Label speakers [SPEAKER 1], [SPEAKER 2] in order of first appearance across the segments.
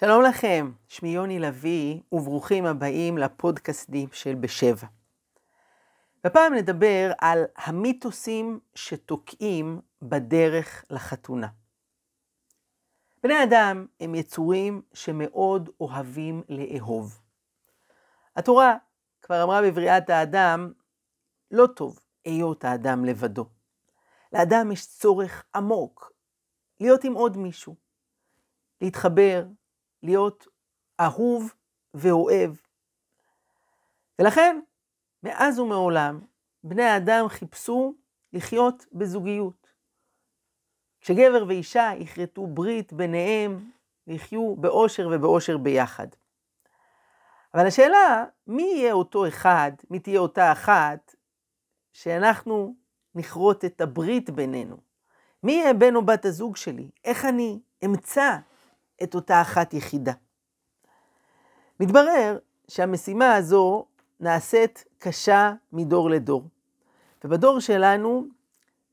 [SPEAKER 1] שלום לכם, שמי יוני לביא, וברוכים הבאים לפודקאסטים של בשבע. והפעם נדבר על המיתוסים שתוקעים בדרך לחתונה. בני אדם הם יצורים שמאוד אוהבים לאהוב. התורה כבר אמרה בבריאת האדם, לא טוב היות האדם לבדו. לאדם יש צורך עמוק להיות עם עוד מישהו, להתחבר, להיות אהוב ואוהב. ולכן, מאז ומעולם, בני האדם חיפשו לחיות בזוגיות. כשגבר ואישה יכרתו ברית ביניהם, ויחיו באושר ובאושר ביחד. אבל השאלה, מי יהיה אותו אחד, מי תהיה אותה אחת, שאנחנו נכרות את הברית בינינו? מי יהיה בן או בת הזוג שלי? איך אני אמצא את אותה אחת יחידה? מתברר שהמשימה הזו נעשית קשה מדור לדור. ובדור שלנו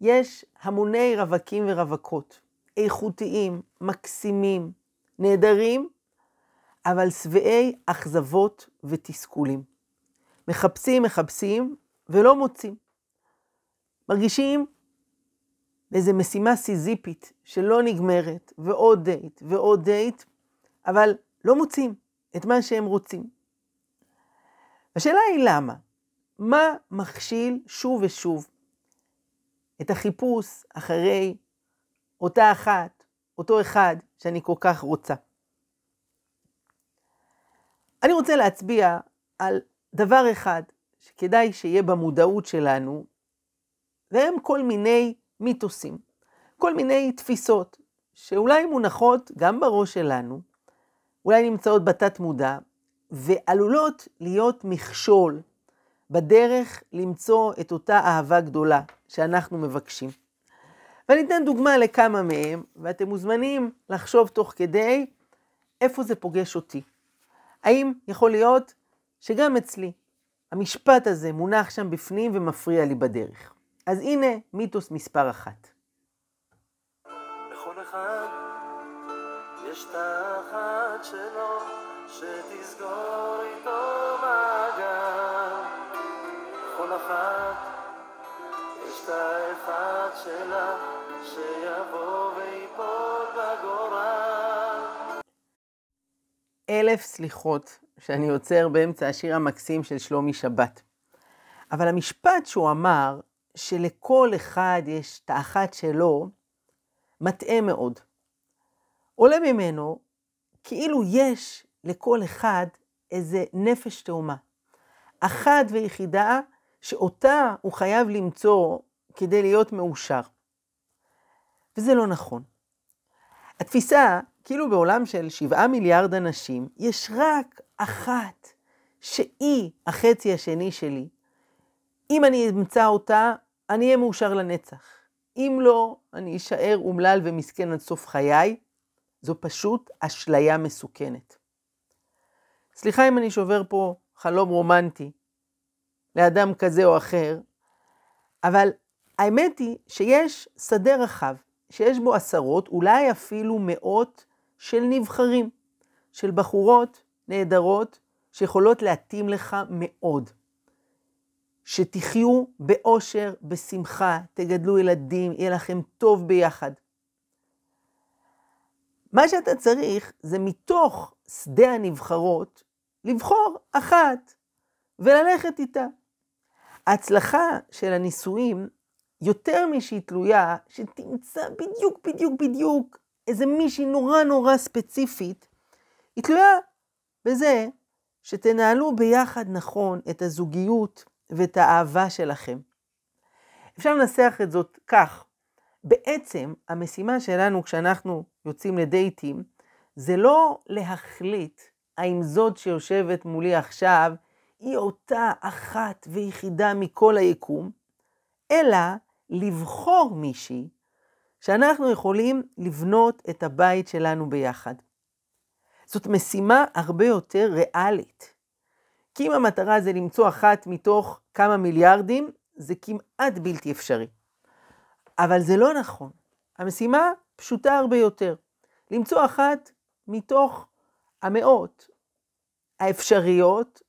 [SPEAKER 1] יש המוני רווקים ורווקות, איכותיים, מקסימים, נהדרים, אבל שבעי אכזבות ותסכולים. מחפשים, מחפשים, ולא מוצאים. מרגישים באיזו משימה סיזיפית שלא נגמרת, ועוד דייט ועוד דייט, אבל לא מוצאים את מה שהם רוצים. השאלה היא למה? מה מכשיל שוב ושוב את החיפוש אחרי אותה אחת, אותו אחד שאני כל כך רוצה? אני רוצה להצביע על דבר אחד שכדאי שיהיה במודעות שלנו, והם כל מיני מיתוסים, כל מיני תפיסות, שאולי מונחות גם בראש שלנו, אולי נמצאות בתת מודע, ועלולות להיות מכשול בדרך למצוא את אותה אהבה גדולה שאנחנו מבקשים. ואני אתן דוגמה לכמה מהם, ואתם מוזמנים לחשוב תוך כדי איפה זה פוגש אותי. האם יכול להיות שגם אצלי המשפט הזה מונח שם בפנים ומפריע לי בדרך. אז הנה מיתוס מספר אחת.
[SPEAKER 2] לכל אחד יש את האחת שלו שתסגור איתו מעגל. לכל אחת יש את האחד שלה שיבוא ויפול בגורל.
[SPEAKER 1] אלף סליחות שאני עוצר באמצע השיר המקסים של שלומי שבת. אבל המשפט שהוא אמר, שלכל אחד יש את האחת שלו, מטעה מאוד. עולה ממנו כאילו יש לכל אחד איזה נפש תאומה. אחת ויחידה שאותה הוא חייב למצוא כדי להיות מאושר. וזה לא נכון. התפיסה, כאילו בעולם של שבעה מיליארד אנשים, יש רק אחת שהיא החצי השני שלי. אם אני אמצא אותה, אני אהיה מאושר לנצח. אם לא, אני אשאר אומלל ומסכן עד סוף חיי. זו פשוט אשליה מסוכנת. סליחה אם אני שובר פה חלום רומנטי לאדם כזה או אחר, אבל האמת היא שיש שדה רחב, שיש בו עשרות, אולי אפילו מאות של נבחרים, של בחורות נהדרות שיכולות להתאים לך מאוד. שתחיו באושר, בשמחה, תגדלו ילדים, יהיה לכם טוב ביחד. מה שאתה צריך זה מתוך שדה הנבחרות, לבחור אחת וללכת איתה. ההצלחה של הנישואים, יותר משהיא תלויה, שתמצא בדיוק, בדיוק, בדיוק איזה מישהי נורא נורא ספציפית, היא תלויה בזה שתנהלו ביחד נכון את הזוגיות ואת האהבה שלכם. אפשר לנסח את זאת כך, בעצם המשימה שלנו כשאנחנו יוצאים לדייטים, זה לא להחליט האם זאת שיושבת מולי עכשיו היא אותה אחת ויחידה מכל היקום, אלא לבחור מישהי שאנחנו יכולים לבנות את הבית שלנו ביחד. זאת משימה הרבה יותר ריאלית. כי אם המטרה זה למצוא אחת מתוך כמה מיליארדים, זה כמעט בלתי אפשרי. אבל זה לא נכון. המשימה פשוטה הרבה יותר. למצוא אחת מתוך המאות האפשריות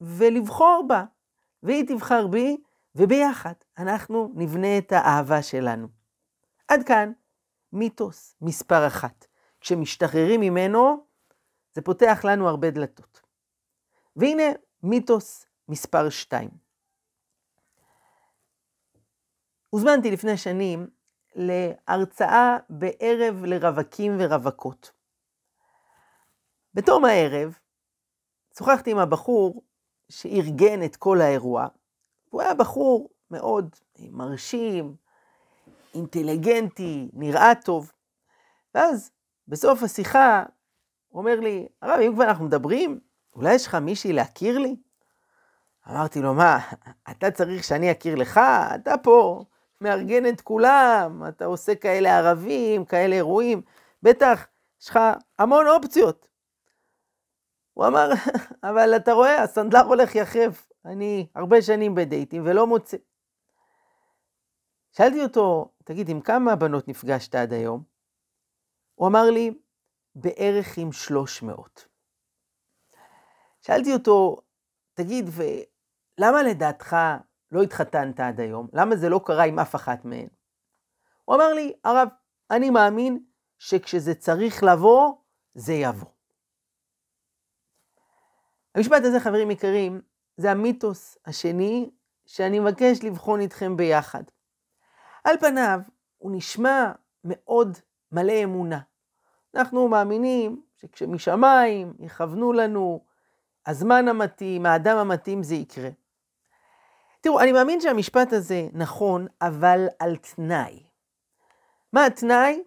[SPEAKER 1] ולבחור בה, והיא תבחר בי, וביחד אנחנו נבנה את האהבה שלנו. עד כאן מיתוס מספר אחת. כשמשתחררים ממנו, זה פותח לנו הרבה דלתות. והנה מיתוס מספר שתיים. הוזמנתי לפני שנים להרצאה בערב לרווקים ורווקות. בתום הערב, שוחחתי עם הבחור שארגן את כל האירוע, הוא היה בחור מאוד מרשים, אינטליגנטי, נראה טוב. ואז בסוף השיחה הוא אומר לי, הרב, אם כבר אנחנו מדברים, אולי יש לך מישהי להכיר לי? אמרתי לו, מה, אתה צריך שאני אכיר לך? אתה פה מארגן את כולם, אתה עושה כאלה ערבים, כאלה אירועים, בטח יש לך המון אופציות. הוא אמר, אבל אתה רואה, הסנדלר הולך יחף, אני הרבה שנים בדייטים ולא מוצא. שאלתי אותו, תגיד, עם כמה בנות נפגשת עד היום? הוא אמר לי, בערך עם 300. שאלתי אותו, תגיד, ולמה לדעתך לא התחתנת עד היום? למה זה לא קרה עם אף אחת מהן? הוא אמר לי, הרב, אני מאמין שכשזה צריך לבוא, זה יבוא. המשפט הזה, חברים יקרים, זה המיתוס השני שאני מבקש לבחון איתכם ביחד. על פניו, הוא נשמע מאוד מלא אמונה. אנחנו מאמינים שכשמשמיים יכוונו לנו הזמן המתאים, האדם המתאים, זה יקרה. תראו, אני מאמין שהמשפט הזה נכון, אבל על תנאי. מה התנאי?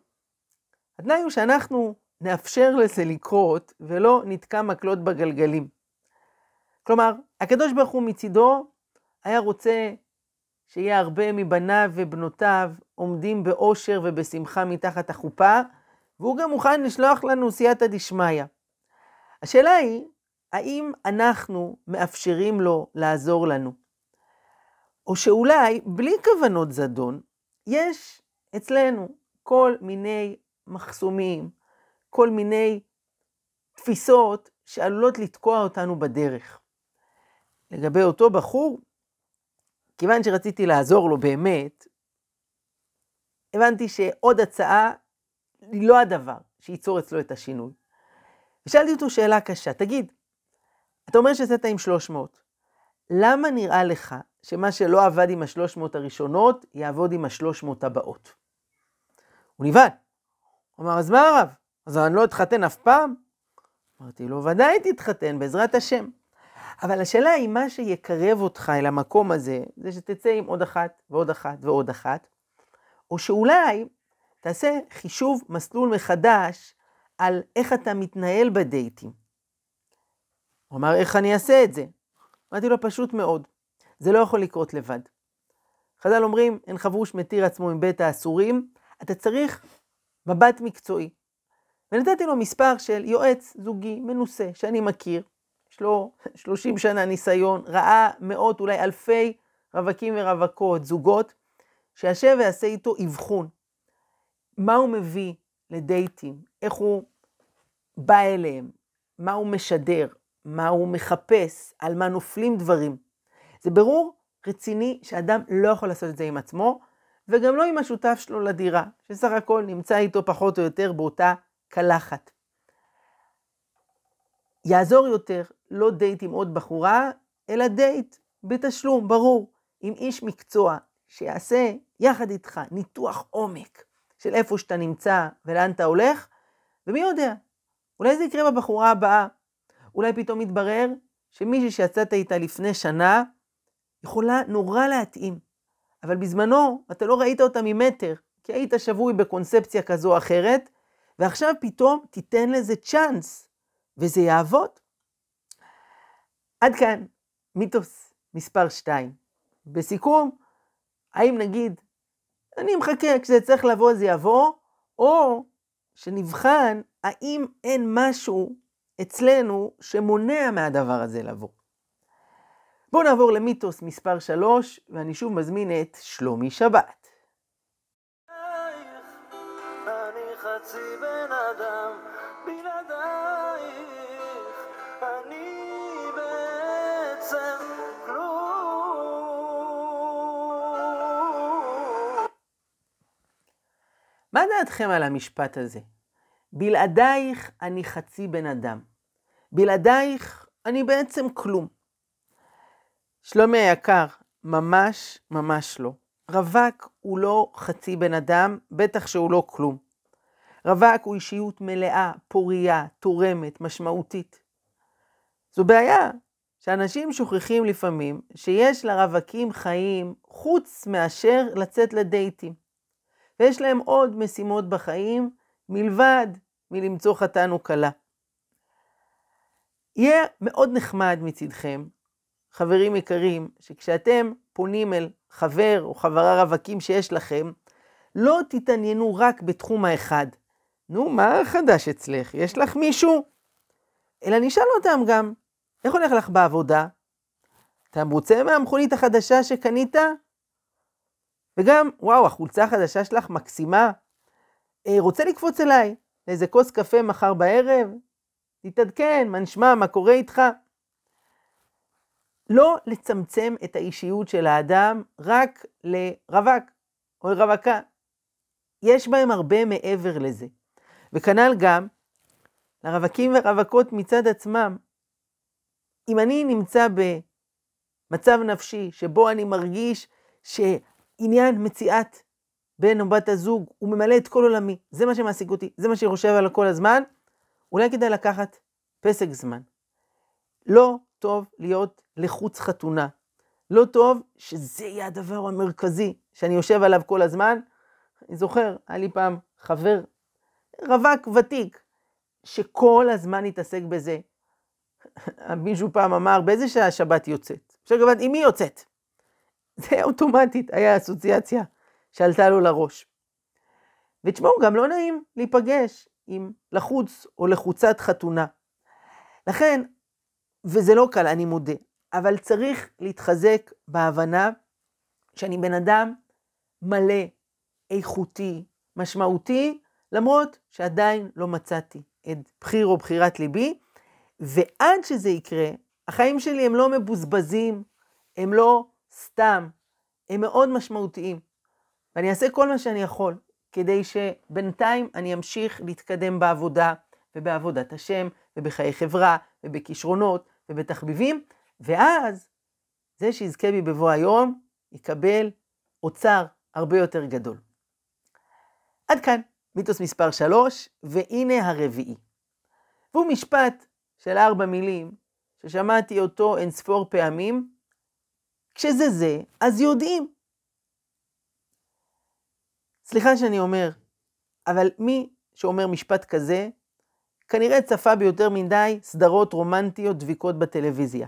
[SPEAKER 1] התנאי הוא שאנחנו נאפשר לזה לקרות ולא נתקע מקלות בגלגלים. כלומר, הקדוש ברוך הוא מצידו היה רוצה שיהיה הרבה מבניו ובנותיו עומדים באושר ובשמחה מתחת החופה, והוא גם מוכן לשלוח לנו סייעתא דשמיא. השאלה היא, האם אנחנו מאפשרים לו לעזור לנו? או שאולי, בלי כוונות זדון, יש אצלנו כל מיני מחסומים, כל מיני תפיסות שעלולות לתקוע אותנו בדרך. לגבי אותו בחור, כיוון שרציתי לעזור לו באמת, הבנתי שעוד הצעה היא לא הדבר שייצור אצלו את השינוי. ושאלתי אותו שאלה קשה, תגיד, אתה אומר שיצאת עם 300, למה נראה לך שמה שלא עבד עם השלוש מאות הראשונות, יעבוד עם השלוש מאות הבאות? הוא נבהל. הוא אמר, אז מה הרב? אז אני לא אתחתן אף פעם? אמרתי לו, ודאי תתחתן, בעזרת השם. אבל השאלה היא, מה שיקרב אותך אל המקום הזה, זה שתצא עם עוד אחת ועוד אחת ועוד אחת, או שאולי תעשה חישוב מסלול מחדש על איך אתה מתנהל בדייטים. הוא אמר, איך אני אעשה את זה? אמרתי לו, פשוט מאוד. זה לא יכול לקרות לבד. חז"ל אומרים, אין חבוש מתיר עצמו מבית האסורים, אתה צריך מבט מקצועי. ונתתי לו מספר של יועץ זוגי מנוסה שאני מכיר, יש לו 30 שנה ניסיון, ראה מאות, אולי אלפי רווקים ורווקות, זוגות, שישב ויעשה איתו אבחון. מה הוא מביא לדייטים, איך הוא בא אליהם, מה הוא משדר, מה הוא מחפש, על מה נופלים דברים. זה ברור רציני שאדם לא יכול לעשות את זה עם עצמו, וגם לא עם השותף שלו לדירה, שסך הכל נמצא איתו פחות או יותר באותה קלחת. יעזור יותר לא דייט עם עוד בחורה, אלא דייט בתשלום, ברור, עם איש מקצוע שיעשה יחד איתך ניתוח עומק של איפה שאתה נמצא ולאן אתה הולך, ומי יודע, אולי זה יקרה בבחורה הבאה. אולי פתאום יתברר שמישהי שיצאת איתה לפני שנה יכולה נורא להתאים, אבל בזמנו אתה לא ראית אותה ממטר, כי היית שבוי בקונספציה כזו או אחרת, ועכשיו פתאום תיתן לזה צ'אנס, וזה יעבוד. עד כאן מיתוס מספר 2. בסיכום, האם נגיד, אני מחכה, כשזה צריך לבוא זה יבוא, או שנבחן האם אין משהו אצלנו שמונע מהדבר הזה לבוא. בואו נעבור למיתוס מספר 3, ואני שוב מזמין את שלומי שבת. מה דעתכם על המשפט הזה? בלעדייך אני חצי בן אדם. בלעדייך אני בעצם כלום. שלומי היקר, ממש ממש לא. רווק הוא לא חצי בן אדם, בטח שהוא לא כלום. רווק הוא אישיות מלאה, פורייה, תורמת, משמעותית. זו בעיה שאנשים שוכחים לפעמים שיש לרווקים חיים חוץ מאשר לצאת לדייטים. ויש להם עוד משימות בחיים מלבד מלמצוא חתן או כלה. יהיה מאוד נחמד מצדכם, חברים יקרים, שכשאתם פונים אל חבר או חברה רווקים שיש לכם, לא תתעניינו רק בתחום האחד. נו, מה חדש אצלך? יש לך מישהו? אלא נשאל אותם גם, איך הולך לך בעבודה? אתה מרוצה מהמכונית החדשה שקנית? וגם, וואו, החולצה החדשה שלך מקסימה. אה, רוצה לקפוץ אליי לאיזה כוס קפה מחר בערב? תתעדכן, מה נשמע, מה קורה איתך? לא לצמצם את האישיות של האדם רק לרווק או לרווקה. יש בהם הרבה מעבר לזה. וכנ"ל גם לרווקים ורווקות מצד עצמם. אם אני נמצא במצב נפשי שבו אני מרגיש שעניין מציאת בן או בת הזוג הוא ממלא את כל עולמי, זה מה שמעסיק אותי, זה מה שאני חושב עליו כל הזמן, אולי כדאי לקחת פסק זמן. לא טוב להיות לחוץ חתונה. לא טוב שזה יהיה הדבר המרכזי שאני יושב עליו כל הזמן. אני זוכר, היה לי פעם חבר רווק ותיק, שכל הזמן התעסק בזה. מישהו פעם אמר, באיזה שעה השבת יוצאת? עכשיו עם מי יוצאת? זה אוטומטית היה אסוציאציה שעלתה לו לראש. ותשמעו, גם לא נעים להיפגש עם לחוץ או לחוצת חתונה. לכן, וזה לא קל, אני מודה, אבל צריך להתחזק בהבנה שאני בן אדם מלא, איכותי, משמעותי, למרות שעדיין לא מצאתי את בחיר או בחירת ליבי, ועד שזה יקרה, החיים שלי הם לא מבוזבזים, הם לא סתם, הם מאוד משמעותיים. ואני אעשה כל מה שאני יכול כדי שבינתיים אני אמשיך להתקדם בעבודה ובעבודת השם ובחיי חברה ובכישרונות ובתחביבים, ואז זה שיזכה בי בבוא היום יקבל אוצר הרבה יותר גדול. עד כאן מיתוס מספר 3, והנה הרביעי. והוא משפט של ארבע מילים, ששמעתי אותו אין ספור פעמים, כשזה זה, אז יודעים. סליחה שאני אומר, אבל מי שאומר משפט כזה, כנראה צפה ביותר מדי סדרות רומנטיות דביקות בטלוויזיה.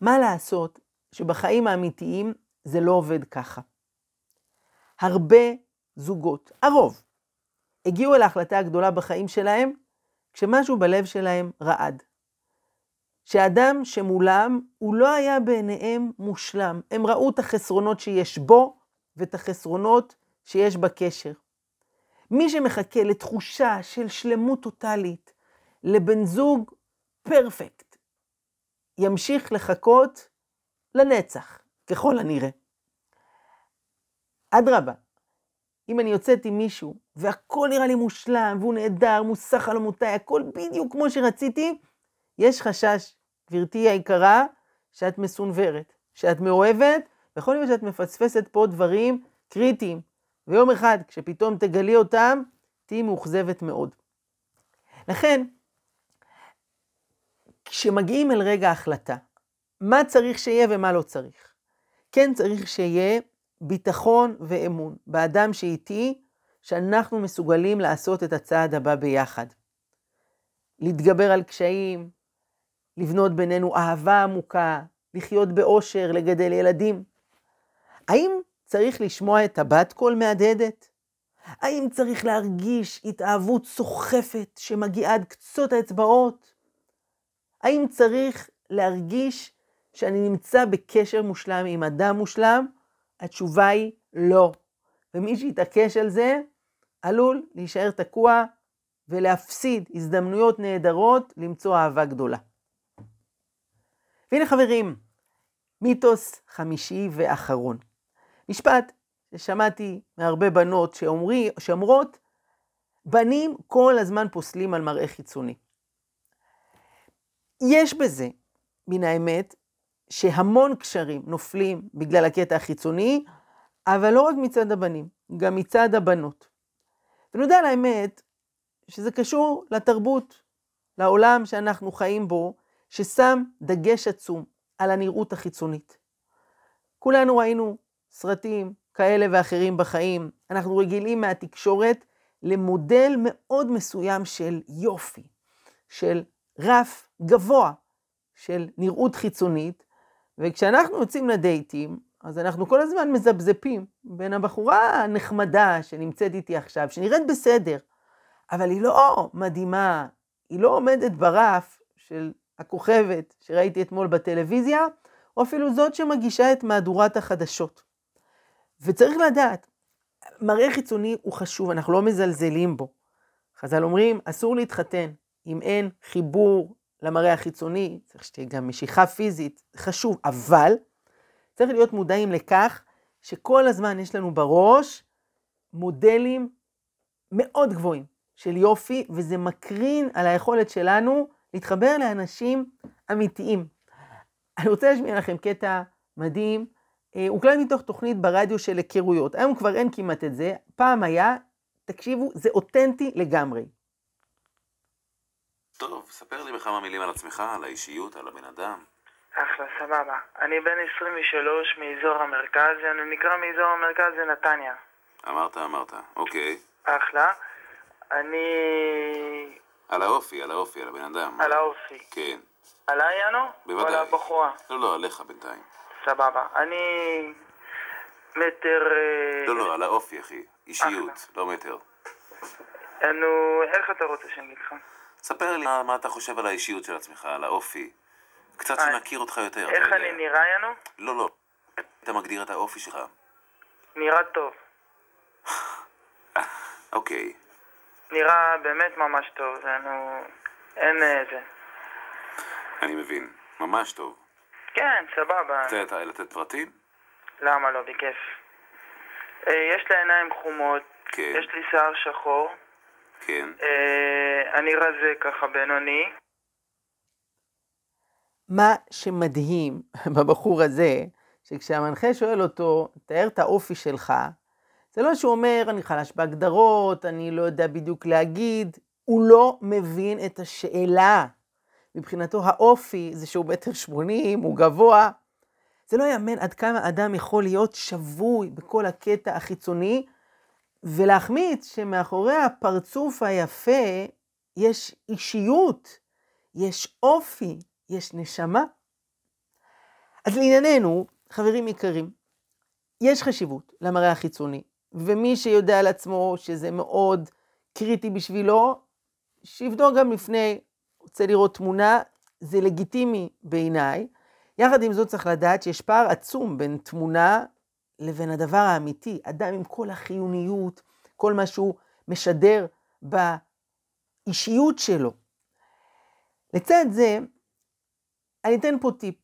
[SPEAKER 1] מה לעשות שבחיים האמיתיים זה לא עובד ככה. הרבה זוגות, הרוב, הגיעו אל ההחלטה הגדולה בחיים שלהם כשמשהו בלב שלהם רעד. שאדם שמולם הוא לא היה בעיניהם מושלם. הם ראו את החסרונות שיש בו ואת החסרונות שיש בקשר. מי שמחכה לתחושה של שלמות טוטאלית, לבן זוג פרפקט, ימשיך לחכות לנצח, ככל הנראה. אדרבה, אם אני יוצאת עם מישהו והכל נראה לי מושלם והוא נהדר, מוסך על עמותיי, הכל בדיוק כמו שרציתי, יש חשש, גברתי היקרה, שאת מסונוורת, שאת מאוהבת, ויכול להיות שאת מפספסת פה דברים קריטיים. ויום אחד, כשפתאום תגלי אותם, תהיי מאוכזבת מאוד. לכן, כשמגיעים אל רגע ההחלטה, מה צריך שיהיה ומה לא צריך? כן צריך שיהיה ביטחון ואמון באדם שאיתי, שאנחנו מסוגלים לעשות את הצעד הבא ביחד. להתגבר על קשיים, לבנות בינינו אהבה עמוקה, לחיות באושר, לגדל ילדים. האם צריך לשמוע את הבת קול מהדהדת? האם צריך להרגיש התאהבות סוחפת שמגיעה עד קצות האצבעות? האם צריך להרגיש שאני נמצא בקשר מושלם עם אדם מושלם? התשובה היא לא. ומי שיתעקש על זה, עלול להישאר תקוע ולהפסיד הזדמנויות נהדרות למצוא אהבה גדולה. והנה חברים, מיתוס חמישי ואחרון. משפט ששמעתי מהרבה בנות שאומרי, שאומרות, בנים כל הזמן פוסלים על מראה חיצוני. יש בזה, מן האמת, שהמון קשרים נופלים בגלל הקטע החיצוני, אבל לא רק מצד הבנים, גם מצד הבנות. ונודע על האמת שזה קשור לתרבות, לעולם שאנחנו חיים בו, ששם דגש עצום על הנראות החיצונית. כולנו ראינו סרטים כאלה ואחרים בחיים, אנחנו רגילים מהתקשורת למודל מאוד מסוים של יופי, של רף גבוה של נראות חיצונית, וכשאנחנו יוצאים לדייטים, אז אנחנו כל הזמן מזפזפים בין הבחורה הנחמדה שנמצאת איתי עכשיו, שנראית בסדר, אבל היא לא מדהימה, היא לא עומדת ברף של הכוכבת שראיתי אתמול בטלוויזיה, או אפילו זאת שמגישה את מהדורת החדשות. וצריך לדעת, מראה חיצוני הוא חשוב, אנחנו לא מזלזלים בו. חז"ל אומרים, אסור להתחתן אם אין חיבור למראה החיצוני, צריך שתהיה גם משיכה פיזית, חשוב, אבל צריך להיות מודעים לכך שכל הזמן יש לנו בראש מודלים מאוד גבוהים של יופי, וזה מקרין על היכולת שלנו להתחבר לאנשים אמיתיים. אני רוצה להשמיע לכם קטע מדהים, הוקלט מתוך תוכנית ברדיו של היכרויות. היום כבר אין כמעט את זה, פעם היה, תקשיבו, זה אותנטי לגמרי.
[SPEAKER 3] טוב, ספר לי בכמה מילים על עצמך, על האישיות, על הבן אדם.
[SPEAKER 4] אחלה, סבבה. אני בן 23 מאזור המרכז, אני נקרא מאזור המרכז זה נתניה.
[SPEAKER 3] אמרת, אמרת. אוקיי.
[SPEAKER 4] אחלה. אני...
[SPEAKER 3] על האופי, על האופי, על הבן אדם.
[SPEAKER 4] על האופי.
[SPEAKER 3] כן.
[SPEAKER 4] עליי יאנו?
[SPEAKER 3] בוודאי.
[SPEAKER 4] או על הבחורה?
[SPEAKER 3] לא, לא, עליך בינתיים.
[SPEAKER 4] סבבה. אני... מטר... אה,
[SPEAKER 3] לא, לא, על האופי, אחי. אישיות, לא מטר.
[SPEAKER 4] נו, איך אתה רוצה שאני אגיד לך?
[SPEAKER 3] ספר לי מה, אתה חושב על האישיות של עצמך, על האופי. קצת
[SPEAKER 4] אה,
[SPEAKER 3] שנכיר אותך יותר.
[SPEAKER 4] איך אני. נראה יאנו?
[SPEAKER 3] לא, לא. אתה מגדיר את האופי שלך.
[SPEAKER 4] נראה טוב.
[SPEAKER 3] אוקיי.
[SPEAKER 4] נראה באמת ממש טוב, זה נו... אין אה, זה.
[SPEAKER 3] אני מבין. ממש טוב.
[SPEAKER 4] כן, סבבה.
[SPEAKER 3] רוצה אתה לתת פרטים?
[SPEAKER 4] למה לא? בכיף. אה, יש לה עיניים חומות,
[SPEAKER 3] כן.
[SPEAKER 4] יש לי שיער שחור,
[SPEAKER 3] כן.
[SPEAKER 4] אה, אני רזה ככה בינוני.
[SPEAKER 1] מה שמדהים בבחור הזה, שכשהמנחה שואל אותו, תאר את האופי שלך, זה לא שהוא אומר, אני חלש בהגדרות, אני לא יודע בדיוק להגיד, הוא לא מבין את השאלה. מבחינתו האופי זה שהוא מטר שמונים, הוא גבוה. זה לא יאמן עד כמה אדם יכול להיות שבוי בכל הקטע החיצוני, ולהחמיץ שמאחורי הפרצוף היפה יש אישיות, יש אופי, יש נשמה. אז לענייננו, חברים יקרים, יש חשיבות למראה החיצוני, ומי שיודע על עצמו שזה מאוד קריטי בשבילו, שיבדוק גם לפני, רוצה לראות תמונה, זה לגיטימי בעיניי. יחד עם זאת צריך לדעת שיש פער עצום בין תמונה לבין הדבר האמיתי, אדם עם כל החיוניות, כל מה שהוא משדר באישיות שלו. לצד זה, אני אתן פה טיפ.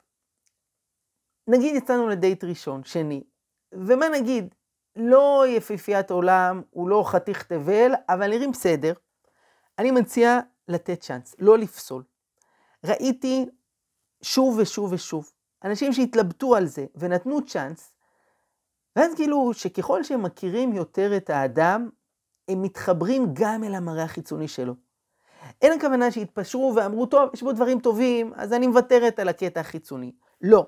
[SPEAKER 1] נגיד יצאנו לדייט ראשון, שני, ומה נגיד, לא יפיפיית עולם, הוא לא חתיך תבל, אבל נראים בסדר. אני מציע לתת צ'אנס, לא לפסול. ראיתי שוב ושוב ושוב, אנשים שהתלבטו על זה ונתנו צ'אנס, ואז גילו שככל שהם מכירים יותר את האדם, הם מתחברים גם אל המראה החיצוני שלו. אין הכוונה שהתפשרו ואמרו, טוב, יש בו דברים טובים, אז אני מוותרת על הקטע החיצוני. לא.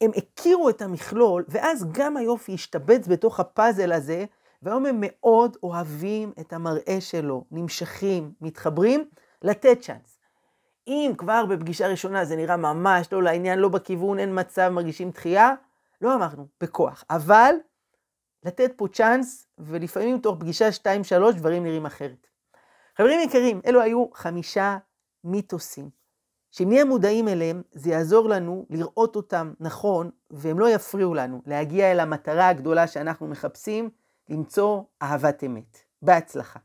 [SPEAKER 1] הם הכירו את המכלול, ואז גם היופי השתבץ בתוך הפאזל הזה, והיום הם מאוד אוהבים את המראה שלו, נמשכים, מתחברים, לתת צ'אנס. אם כבר בפגישה ראשונה זה נראה ממש לא לעניין, לא בכיוון, אין מצב, מרגישים דחייה, לא אמרנו, בכוח. אבל לתת פה צ'אנס, ולפעמים תוך פגישה 2-3 דברים נראים אחרת. חברים יקרים, אלו היו חמישה מיתוסים, שאם נהיה מודעים אליהם, זה יעזור לנו לראות אותם נכון, והם לא יפריעו לנו להגיע אל המטרה הגדולה שאנחנו מחפשים, למצוא אהבת אמת. בהצלחה.